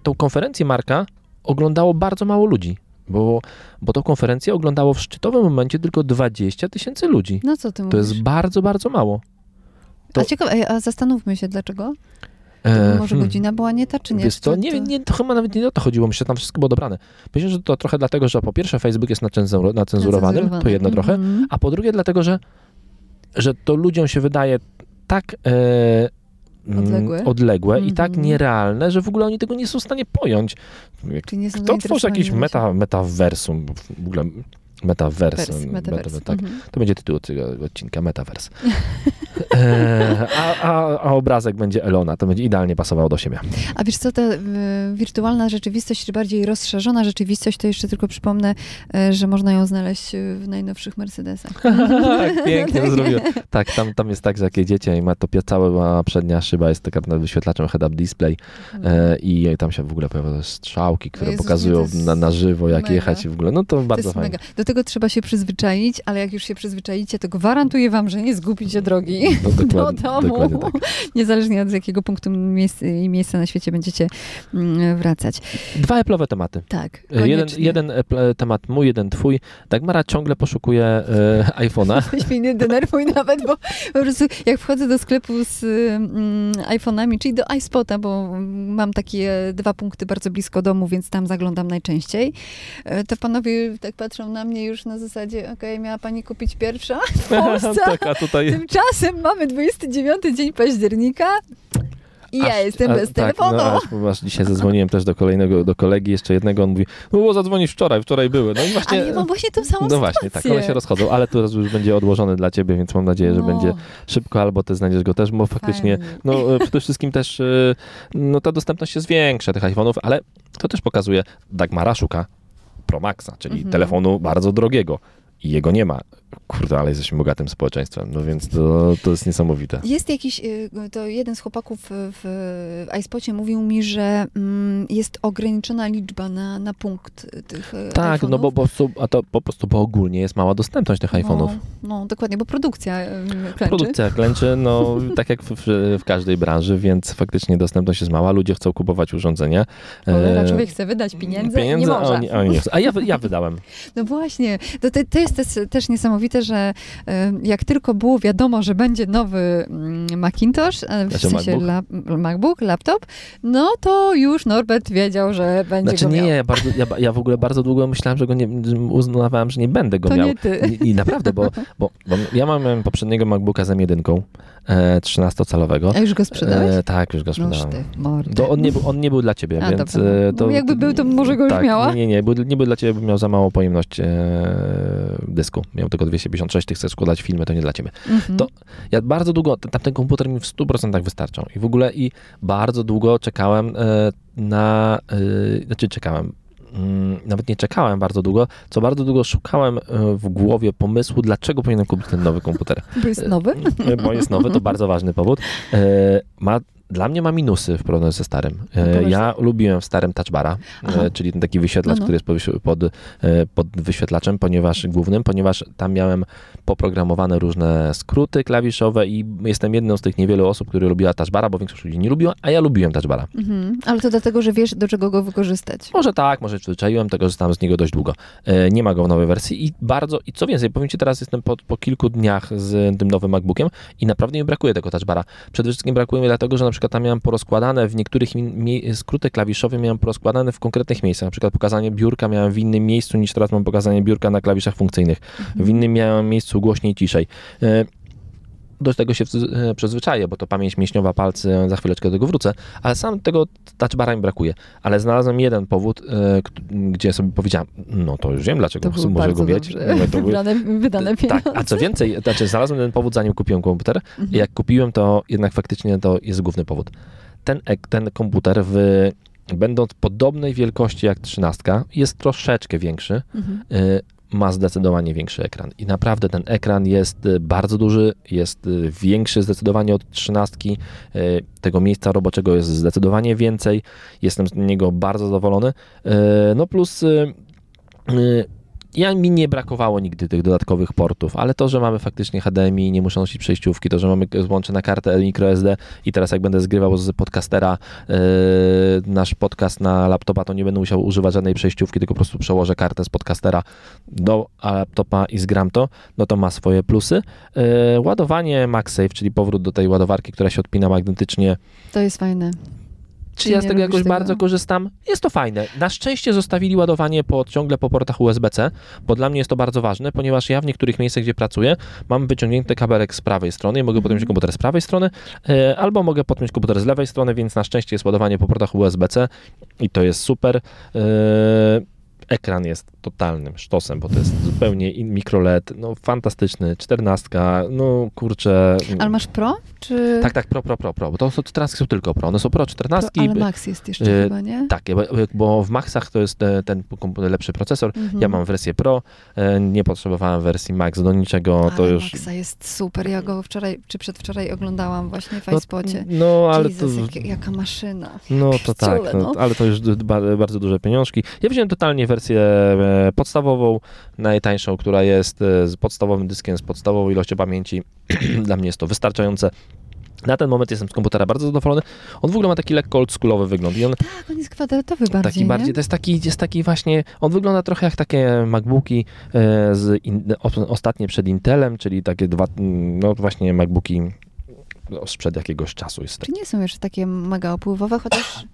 tą konferencję Marka oglądało bardzo mało ludzi, bo, bo tą konferencję oglądało w szczytowym momencie tylko 20 tysięcy ludzi. No co ty To mówisz? jest bardzo, bardzo mało. to- A ciekawe, a zastanówmy się, dlaczego? E, Może hmm. godzina była nie ta, czy nie? Wiesz co, to- nie, to- nie, to chyba nawet nie o to chodziło, myślę, że tam wszystko było dobrane. Myślę, że to trochę dlatego, że po pierwsze Facebook jest nacenzur- nacenzurowanym, to jedno trochę, Mhm. a po drugie dlatego, że, że to ludziom się wydaje tak e, mm, Odległe. odległe i tak Mhm. nierealne, że w ogóle oni tego nie są w stanie pojąć. Kto tworzy jakieś meta, metaversum, w ogóle metaversum, Wers, metaverse. meta- tak, Mhm. to będzie tytuł tego odcinka, Metaverse. E, a, a, a obrazek będzie Elona, to będzie idealnie pasowało do siebie. A wiesz co, ta y, wirtualna rzeczywistość, czy bardziej rozszerzona rzeczywistość, to jeszcze tylko przypomnę, y, że można ją znaleźć y, w najnowszych Mercedesach. tak, pięknie to zrobiło. Tak, tam, tam jest tak, że jak jedziecie i ma to cała przednia szyba jest taka nad wyświetlaczem head-up display e, i tam się w ogóle pojawiają strzałki, które Jezus, pokazują na, na żywo, jak mega. jechać w ogóle. No to To bardzo fajnie. mega. Tego trzeba się przyzwyczaić, ale jak już się przyzwyczajicie, to gwarantuję wam, że nie zgubicie drogi No, do domu. tak. Niezależnie od jakiego punktu miejsc, i miejsca na świecie będziecie mm, wracać. Dwa Apple'owe tematy. Tak, E, Jeden, jeden temat mój, jeden twój. Dagmara ciągle poszukuje e, iPhone'a. Weź mnie nie denerwuj nawet, bo po prostu jak wchodzę do sklepu z mm, iPhone'ami, czyli do iSpota, bo mam takie dwa punkty bardzo blisko domu, więc tam zaglądam najczęściej, e, to panowie tak patrzą na mnie już na zasadzie, okej, miała pani kupić pierwsza w Polsce, tak, a tutaj... tymczasem mamy 29 dzień października i ja Aż- jestem a- bez tak, telefonu. No, aż, aż dzisiaj zadzwoniłem też do kolejnego, do kolegi, jeszcze jednego, on mówi, no bo zadzwonisz wczoraj, wczoraj były. No i A właśnie... ja mam właśnie tą samą No właśnie, tak, one się rozchodzą, ale teraz już będzie odłożony dla ciebie, więc mam nadzieję, że No, będzie szybko, albo ty znajdziesz go też, bo faktycznie, fajnie. no e, przede wszystkim też, e, no ta dostępność się zwiększa tych iPhone'ów, ale to też pokazuje, Dagmara szuka Pro Maxa, czyli Mhm. telefonu bardzo drogiego i jego nie ma. Kurde, ale jesteśmy bogatym społeczeństwem, no więc to, to jest niesamowite. Jest jakiś, y, to jeden z chłopaków w, iSpocie mówił mi, że mm, jest ograniczona liczba na, na punkt tych y, Tak, no bo, iPhone'ów. po prostu, a to po prostu, bo ogólnie jest mała dostępność tych iPhone'ów. No, no, dokładnie, bo produkcja y, klęczy. Produkcja klęczy, no tak jak w, w, każdej branży, więc faktycznie dostępność jest mała, ludzie chcą kupować urządzenia. Cholera, człowiek chce wydać pieniędzy, pieniędzy nie a może. a oni. A ja, ja wydałem. No właśnie, to, to, to jest też, też niesamowite, że e, jak tylko było wiadomo, że będzie nowy mm, Macintosh, e, w Znaczy sensie MacBook? MacBook, laptop, no to już Norbert wiedział, że będzie Znaczy go nie, miał. ja, bardzo, ja, ja w ogóle bardzo długo myślałem, że go nie, uznawałem, że nie będę go To miał. nie ty. I, I naprawdę, bo, bo, bo ja mam poprzedniego MacBooka z M1, e, 13-calowego. A już go sprzedałeś? E, tak, już go Noż sprzedałem. ty. To on nie, był, on nie był dla ciebie, A, więc... e, No, jakby był, to może go już tak, miała? Nie, nie, nie, był, nie był dla ciebie, bo miał za małą pojemność e, dysku. Miał tylko 256, ty chcesz składać filmy, to nie dla ciebie. Mhm. to- Ja bardzo długo, ten- tamten komputer mi w 100% wystarczał. I w ogóle i bardzo długo czekałem e, na, e, znaczy czekałem, mm, nawet nie czekałem bardzo długo, co bardzo długo szukałem e, w głowie pomysłu, dlaczego powinienem kupić ten nowy komputer. Bo jest nowy? Bo jest nowy, to bardzo ważny powód. Ma, dla mnie ma minusy w porównaniu ze starym. No. Ja lubiłem w starym touchbara, e, czyli ten taki wyświetlacz, No, no. który jest pod, e, pod wyświetlaczem, ponieważ głównym, ponieważ tam miałem poprogramowane różne skróty klawiszowe i jestem jedną z tych niewielu osób, które lubiła touchbara, bo większość ludzi nie lubiła, a ja lubiłem touchbara. Mhm. Ale to dlatego, że wiesz, do czego go wykorzystać. Może tak, może przyzwyczaiłem, tego korzystałem z niego dość długo. Nie ma go w nowej wersji i bardzo, i co więcej, powiem Ci teraz, jestem po, po kilku dniach z tym nowym MacBookiem i naprawdę mi brakuje tego touchbara. Przede wszystkim brakuje mi dlatego, że na przykład tam miałem porozkładane w niektórych skróty klawiszowe miałem porozkładane w konkretnych miejscach. Na przykład pokazanie biurka miałem w innym miejscu niż teraz mam pokazanie biurka na klawiszach funkcyjnych. W innym miałem miejscu głośniej, ciszej. E, do tego się e, przyzwyczaję, bo to pamięć mięśniowa palcy, za chwileczkę do tego wrócę, ale sam tego touchbara mi brakuje. Ale znalazłem jeden powód, e, gdzie sobie powiedziałem, no to już wiem, dlaczego To może go mieć. to wybrane, wydane pieniądze. tak, a co więcej, znaczy znalazłem ten powód zanim kupiłem komputer Mhm. jak kupiłem, to jednak faktycznie to jest główny powód. Ten, ten komputer w, będąc podobnej wielkości jak trzynastka, jest troszeczkę większy, Mhm. y, ma zdecydowanie większy ekran. I naprawdę ten ekran jest y, bardzo duży, jest y, większy zdecydowanie od trzynastki. y, Tego miejsca roboczego jest zdecydowanie więcej. Jestem z niego bardzo zadowolony. No plus ja mi nie brakowało nigdy tych dodatkowych portów, ale to, że mamy faktycznie HDMI, nie muszę nosić przejściówki, to, że mamy złącze na kartę microSD i teraz jak będę zgrywał z podcastera yy, nasz podcast na laptopa, to nie będę musiał używać żadnej przejściówki, tylko po prostu przełożę kartę z podcastera do laptopa i zgram to, no to ma swoje plusy. Yy, ładowanie MagSafe, czyli powrót do tej ładowarki, która się odpina magnetycznie, To jest fajne. Czy Czy ja z tego jakoś tego? bardzo korzystam? Jest to fajne. Na szczęście zostawili ładowanie po, ciągle po portach USB-C, bo dla mnie jest to bardzo ważne, ponieważ ja w niektórych miejscach, gdzie pracuję, mam wyciągnięty kabelek z prawej strony i mogę podpiąć komputer z prawej strony, e, albo mogę podpiąć komputer z lewej strony, więc na szczęście jest ładowanie po portach USB-C i to jest super. E, Ekran jest totalnym sztosem, bo to jest zupełnie in- mikroLED, no fantastyczny, czternastka, no kurczę. Ale masz Pro? Czy... Tak, tak, pro, pro, pro, pro, bo to są czternastki są tylko pro, one są pro Pro, czternastki. ale Max jest jeszcze y, chyba, nie? Tak, bo, w Maxach to jest e, ten lepszy procesor. Mhm. Ja mam wersję Pro, e, nie potrzebowałem wersji Max do niczego, to Ale już... Maxa jest super. Ja go wczoraj czy przedwczoraj oglądałam właśnie w No, iSpocie. no ale to... Jezus, jak, jaka maszyna. No to tak, no, no. ale to już bardzo duże pieniążki. Ja wziąłem totalnie wersję e, podstawową, najtańszą, która jest e, z podstawowym dyskiem, z podstawową ilością pamięci. Dla mnie jest to wystarczające. Na ten moment jestem z komputera bardzo zadowolony. On w ogóle ma taki lekko oldschoolowy wygląd i on Tak, on jest kwadratowy bardziej, taki bardziej, to jest taki, jest taki właśnie, on wygląda trochę jak takie MacBooki e, z in, ostatnie przed Intelem, czyli takie dwa, no właśnie MacBooki no, sprzed jakiegoś czasu jest. Czy nie są jeszcze takie mega opływowe, chociaż...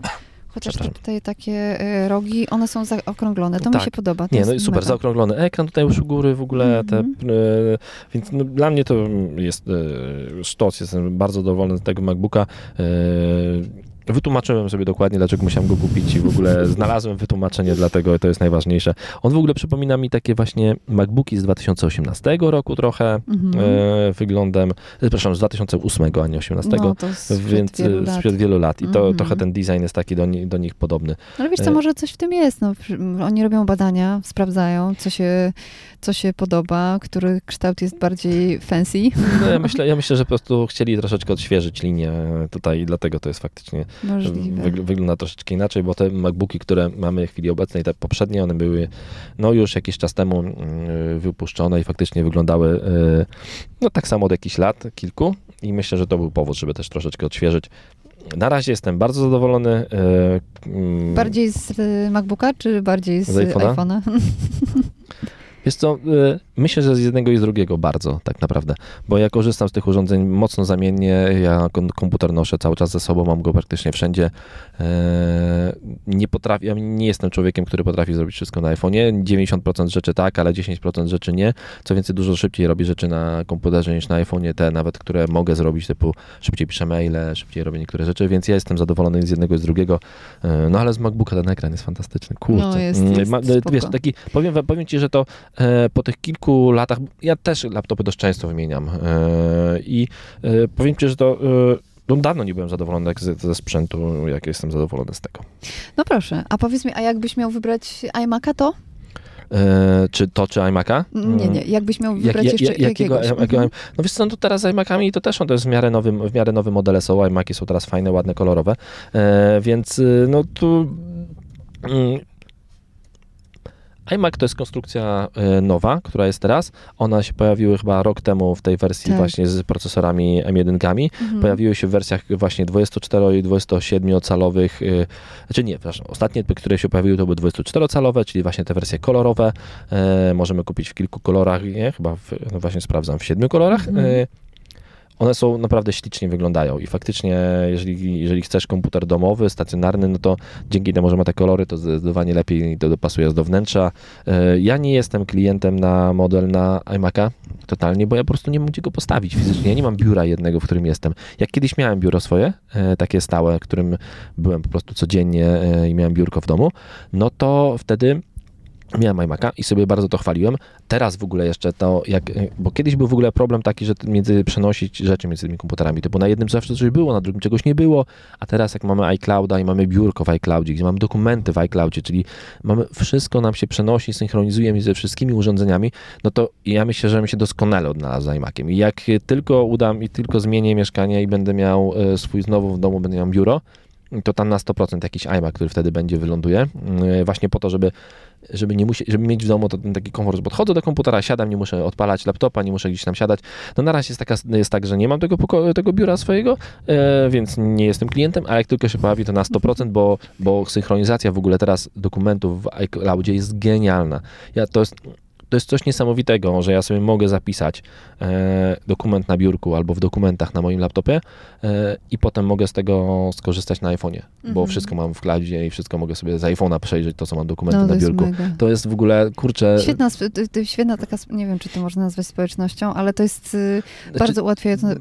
Chociaż te tutaj takie y, rogi, one są zaokrąglone. To mi Tak. się podoba. To Nie, no i super, mega. zaokrąglony ekran tutaj już u góry w ogóle, te, Mhm. e, więc no, dla mnie to jest e, sztos, jestem bardzo zadowolony z tego MacBooka. E, wytłumaczyłem sobie dokładnie, dlaczego musiałem go kupić i w ogóle znalazłem wytłumaczenie, dlatego to jest najważniejsze. On w ogóle przypomina mi takie właśnie MacBooki z 2018 roku trochę Mhm. e, wyglądem, e, przepraszam, z 2008, a nie 18, No, więc wielu e, sprzed wielu lat. I to Mhm. trochę ten design jest taki do, do nich podobny. Ale wiesz co, E, może coś w tym jest. No, oni robią badania, sprawdzają, co się, co się podoba, który kształt jest bardziej fancy. No, ja, myślę, ja myślę, że po prostu chcieli troszeczkę odświeżyć linię tutaj i dlatego to jest faktycznie Wygl- wygląda troszeczkę inaczej, bo te MacBooki, które mamy w chwili obecnej, te poprzednie, one były no już jakiś czas temu mm, wypuszczone i faktycznie wyglądały y, no tak samo od jakichś lat, kilku i myślę, że to był powód, żeby też troszeczkę odświeżyć. Na razie jestem bardzo zadowolony. y, mm, Bardziej z y, MacBooka, czy bardziej z, Z iPhone'a? Wiesz co, y, myślę, że z jednego i z drugiego bardzo, tak naprawdę, bo ja korzystam z tych urządzeń mocno zamiennie, ja kom- komputer noszę cały czas ze sobą, mam go praktycznie wszędzie. E, Nie potrafię, ja nie jestem człowiekiem, który potrafi zrobić wszystko na iPhone'ie, 90% rzeczy tak, ale 10% rzeczy nie. Co więcej, dużo szybciej robię rzeczy na komputerze niż na iPhone'ie, te nawet, które mogę zrobić, typu szybciej piszę maile, szybciej robię niektóre rzeczy, więc ja jestem zadowolony z jednego i z drugiego. E, No ale z MacBooka ten ekran jest fantastyczny, kurczę. No, jest- Mm, jest ma-. Wiesz, taki, powiem, powiem ci, że to po tych kilku latach, ja też laptopy dość często wymieniam e, i e, powiem ci, że to e, no, dawno nie byłem zadowolony jak ze, sprzętu, jak jestem zadowolony z tego. No proszę, a powiedz mi, a jakbyś miał wybrać iMac'a, to? E, czy to, czy iMac'a? Nie, nie, jakbyś miał Jak, wybrać ja- jeszcze ja- jakiego, jakiegoś. jakiego, Mhm. no wiesz co, no to teraz z iMac'ami to też są, to jest w miarę, nowym, w miarę nowe modele są, iMac'i są teraz fajne, ładne, kolorowe, e, więc y, no tu mm, iMac to jest konstrukcja e, nowa, która jest teraz. Ona się pojawiły chyba rok temu w tej wersji Tak. właśnie z procesorami M1. Mhm. Pojawiły się w wersjach właśnie 24 i 27-calowych, y, znaczy nie, przepraszam, ostatnie, które się pojawiły, to były 24-calowe, czyli właśnie te wersje kolorowe. E, możemy kupić w kilku kolorach, nie? Chyba, w, no właśnie sprawdzam, w siedmiu kolorach. Mhm. One są naprawdę ślicznie wyglądają i faktycznie, jeżeli, jeżeli chcesz komputer domowy, stacjonarny, no to dzięki temu, że ma te kolory, to zdecydowanie lepiej to dopasuje do wnętrza. E, Ja nie jestem klientem na model na iMac'a totalnie, bo ja po prostu nie mam gdzie go postawić fizycznie. Ja nie mam biura jednego, w którym jestem. Jak kiedyś miałem biuro swoje, e, takie stałe, w którym byłem po prostu codziennie e, i miałem biurko w domu, no to wtedy miałem iMac'a i sobie bardzo to chwaliłem. Teraz w ogóle jeszcze to, jak, bo kiedyś był w ogóle problem taki, że między przenosić rzeczy między tymi komputerami, typu na jednym zawsze coś było, na drugim czegoś nie było, a teraz jak mamy iClouda i mamy biurko w iCloudzie, gdzie mamy dokumenty w iCloudzie, czyli mamy wszystko nam się przenosi, synchronizuje między wszystkimi urządzeniami, no to ja myślę, że mi się doskonale odnalazł z iMaciem. I jak tylko udam i tylko zmienię mieszkanie i będę miał e, swój znowu w domu, będę miał biuro, to tam na 100% jakiś iMac, który wtedy będzie wyląduje, e, właśnie po to, żeby żeby nie musieć, żeby mieć w domu ten taki komfort, że podchodzę do komputera, siadam, nie muszę odpalać laptopa, nie muszę gdzieś tam siadać. No na razie jest, taka, jest tak, że nie mam tego, poko- tego biura swojego, e, więc nie jestem klientem, a jak tylko się pojawi, to na 100%, bo, bo synchronizacja w ogóle teraz dokumentów w iCloudzie jest genialna. Ja, to jest to jest coś niesamowitego, że ja sobie mogę zapisać e, dokument na biurku albo w dokumentach na moim laptopie e, i potem mogę z tego skorzystać na iPhone'ie, bo Mhm. wszystko mam w cloudzie i wszystko mogę sobie z iPhone'a przejrzeć, to co mam dokumenty No, na biurku. mega. To jest w ogóle, kurczę... Świetna, świetna taka, nie wiem, czy to można nazwać społecznością, ale to jest y, znaczy, bardzo ułatwiające.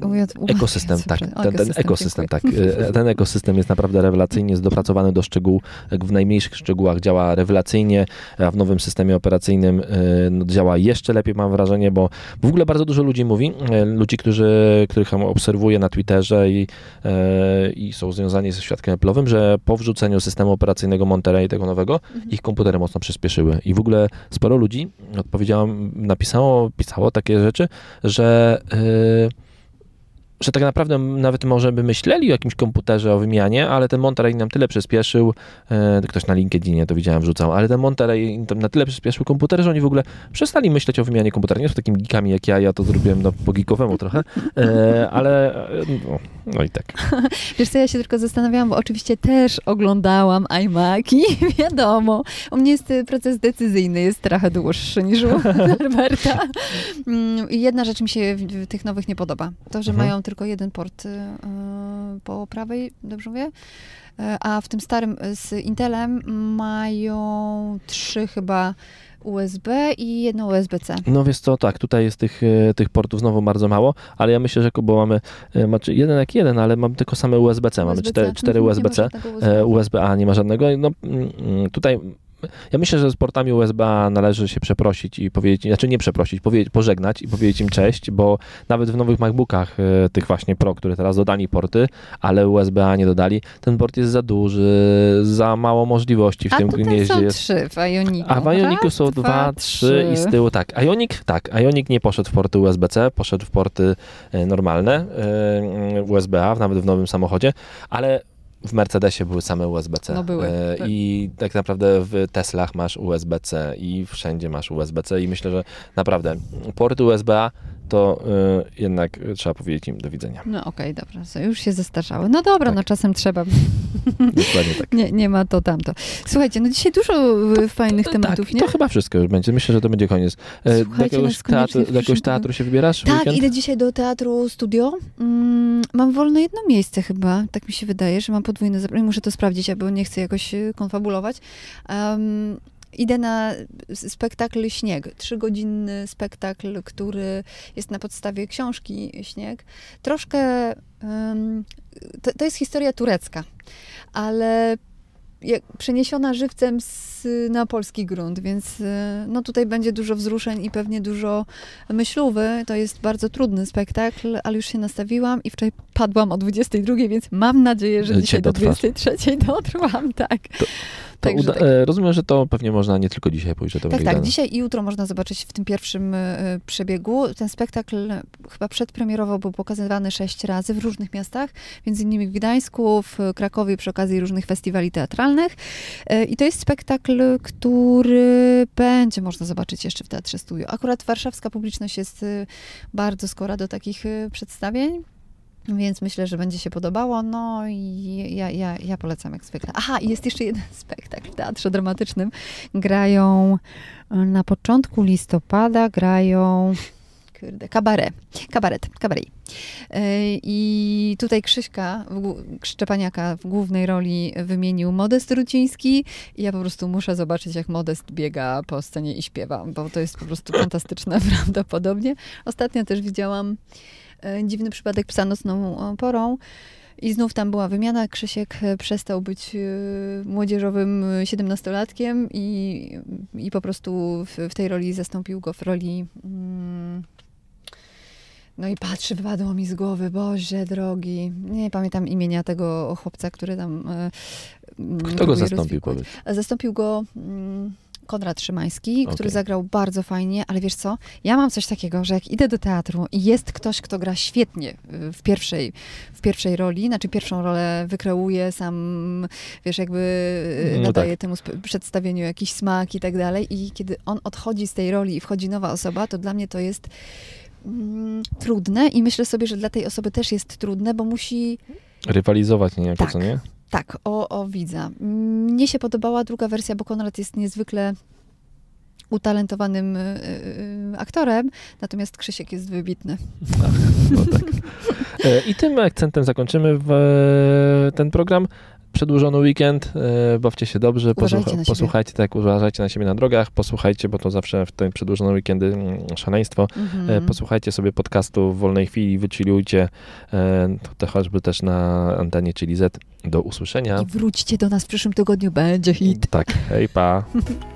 Ekosystem, tak. Ten, ten ekosystem, tak. E, Ten ekosystem jest naprawdę rewelacyjnie, jest dopracowany do szczegółu. Jak w najmniejszych szczegółach działa rewelacyjnie, a w nowym systemie operacyjnym e, no, działa jeszcze lepiej, mam wrażenie, bo w ogóle bardzo dużo ludzi mówi, e, ludzi, którzy, których obserwuję na Twitterze i, e, i są związani ze świadkiem Apple'owym, że po wrzuceniu systemu operacyjnego Monterey, tego nowego, Mhm. ich komputery mocno przyspieszyły. I w ogóle sporo ludzi odpowiedziało, napisało, pisało takie rzeczy, że, yy, że tak naprawdę nawet może by myśleli o jakimś komputerze, o wymianie, ale ten Monterey nam tyle przyspieszył, yy, ktoś na LinkedInie to widziałem, wrzucał, ale ten Monterey na tyle przyspieszył komputer, że oni w ogóle przestali myśleć o wymianie komputera. Nie są takimi geekami jak ja, ja to zrobiłem no, po geekowemu trochę, yy, ale yy, no, no i tak. Wiesz co, ja się tylko zastanawiałam, bo oczywiście też oglądałam iMaki, wiadomo. U mnie jest y, proces decyzyjny, jest trochę dłuższy niż u Alberta. Mm, I jedna rzecz mi się tych nowych nie podoba. To, że Mhm. mają tylko jeden port y, y, po prawej, dobrze mówię? Y, A w tym starym y, z Intelem mają trzy chyba USB i jedno USB-C. No wiesz co, tak, tutaj jest tych, e, tych portów znowu bardzo mało, ale ja myślę, że bo mamy, e, znaczy jeden jak jeden, ale mamy tylko same USB-C, mamy USB-C. cztery, cztery nie ma USB-C, USB. e, USB-A nie ma żadnego. No mm, mm, tutaj ja myślę, że z portami USB-A należy się przeprosić i powiedzieć, znaczy nie przeprosić, powiedzieć, pożegnać i powiedzieć im cześć, bo nawet w nowych MacBookach, e, tych właśnie Pro, które teraz dodali porty, ale USB-A nie dodali, ten port jest za duży, za mało możliwości w A tym gnieździe są jest. trzy w Ioniku. A w Ioniku są dwa, trzy i z tyłu tak. Ionic, tak. Ionic nie poszedł w porty USB-C, poszedł w porty e, normalne e, USB-A, nawet w nowym samochodzie, ale w Mercedesie były same USB-C. No były. E, I tak naprawdę w Teslach masz USB-C i wszędzie masz USB-C i myślę, że naprawdę porty USB-A to e, jednak trzeba powiedzieć im do widzenia. No okej, dobra, so już się zestarzały. No dobra, Tak. no czasem trzeba. Dokładnie tak. Nie, nie ma to tamto. Słuchajcie, no dzisiaj dużo y, fajnych tematów, tak, nie? to chyba wszystko już będzie. Myślę, że to będzie koniec. E, Do Słuchajcie, jakiegoś, nas koniecznie teatru, do jakiegoś teatru się wybierasz? Tak, weekend? idę dzisiaj do teatru studio. Mm, mam wolne jedno miejsce chyba, tak mi się wydaje, że mam podwójne zabranie. Muszę to sprawdzić, bo nie chcę jakoś y, konfabulować. Em, idę na spektakl Śnieg. Trzygodzinny spektakl, który jest na podstawie książki Śnieg. Troszkę... to, to jest historia turecka, ale przeniesiona żywcem z, na polski grunt, więc y, no tutaj będzie dużo wzruszeń i pewnie dużo myślówy. To jest bardzo trudny spektakl, ale już się nastawiłam i wczoraj padłam o 22, więc mam nadzieję, że Dzisiaj dzisiaj do dotrwasz. 23 dotrwam, tak. To Uda- tak. e, Rozumiem, że to pewnie można nie tylko dzisiaj to Tak, tak. Dzisiaj i jutro można zobaczyć w tym pierwszym y, przebiegu. Ten spektakl chyba przedpremierowo był pokazywany sześć razy w różnych miastach, między innymi w Gdańsku, w Krakowie przy okazji różnych festiwali teatralnych. Y, I to jest spektakl, który będzie można zobaczyć jeszcze w Teatrze Studio. Akurat warszawska publiczność jest bardzo skora do takich przedstawień. Więc myślę, że będzie się podobało. No i ja, ja, ja polecam jak zwykle. Aha, jest jeszcze jeden spektakl w Teatrze Dramatycznym. Grają y, na początku listopada, grają kurde, kabaret, kabaret, kabaret. Y, I tutaj Krzyśka Szczepaniaka w głównej roli wymienił Modest Ruciński i ja po prostu muszę zobaczyć, jak Modest biega po scenie i śpiewa, bo to jest po prostu fantastyczne prawdopodobnie. Ostatnio też widziałam e, Dziwny przypadek psa nocną e, porą. I znów tam była wymiana. Krzysiek e, przestał być e, młodzieżowym e, siedemnastolatkiem i, i po prostu w, w tej roli zastąpił go w roli. Mm, no i patrzy, wypadło mi z głowy, Boże drogi. Nie pamiętam imienia tego chłopca, który tam. e, mm, Kto go zastąpił, rozwikłać. powiedz? Zastąpił go mm, Konrad Szymański, który Okej. zagrał bardzo fajnie, ale wiesz co? Ja mam coś takiego, że jak idę do teatru i jest ktoś, kto gra świetnie y, w pierwszej, w pierwszej roli, znaczy pierwszą rolę wykreuje, sam, wiesz, jakby y, No nadaje tak. temu przedstawieniu jakiś smak i tak dalej i kiedy on odchodzi z tej roli i wchodzi nowa osoba, to dla mnie to jest mm, trudne i myślę sobie, że dla tej osoby też jest trudne, bo musi Rywalizować niejako, Tak. co nie? Tak, o, o widza. Mnie się podobała druga wersja, bo Konrad jest niezwykle utalentowanym y, y, aktorem, natomiast Krzysiek jest wybitny. No tak. E, I tym akcentem zakończymy ten program. Przedłużony weekend, e, bawcie się dobrze, posłuchajcie, tak, uważajcie na siebie na drogach, posłuchajcie, bo to zawsze w te przedłużone weekendy mm, szaleństwo. Mhm. E, Posłuchajcie sobie podcastu w wolnej chwili, wychillujcie, e, to choćby też na antenie czyli Z. Do usłyszenia. I wróćcie do nas w przyszłym tygodniu, będzie hit. Tak, hej pa.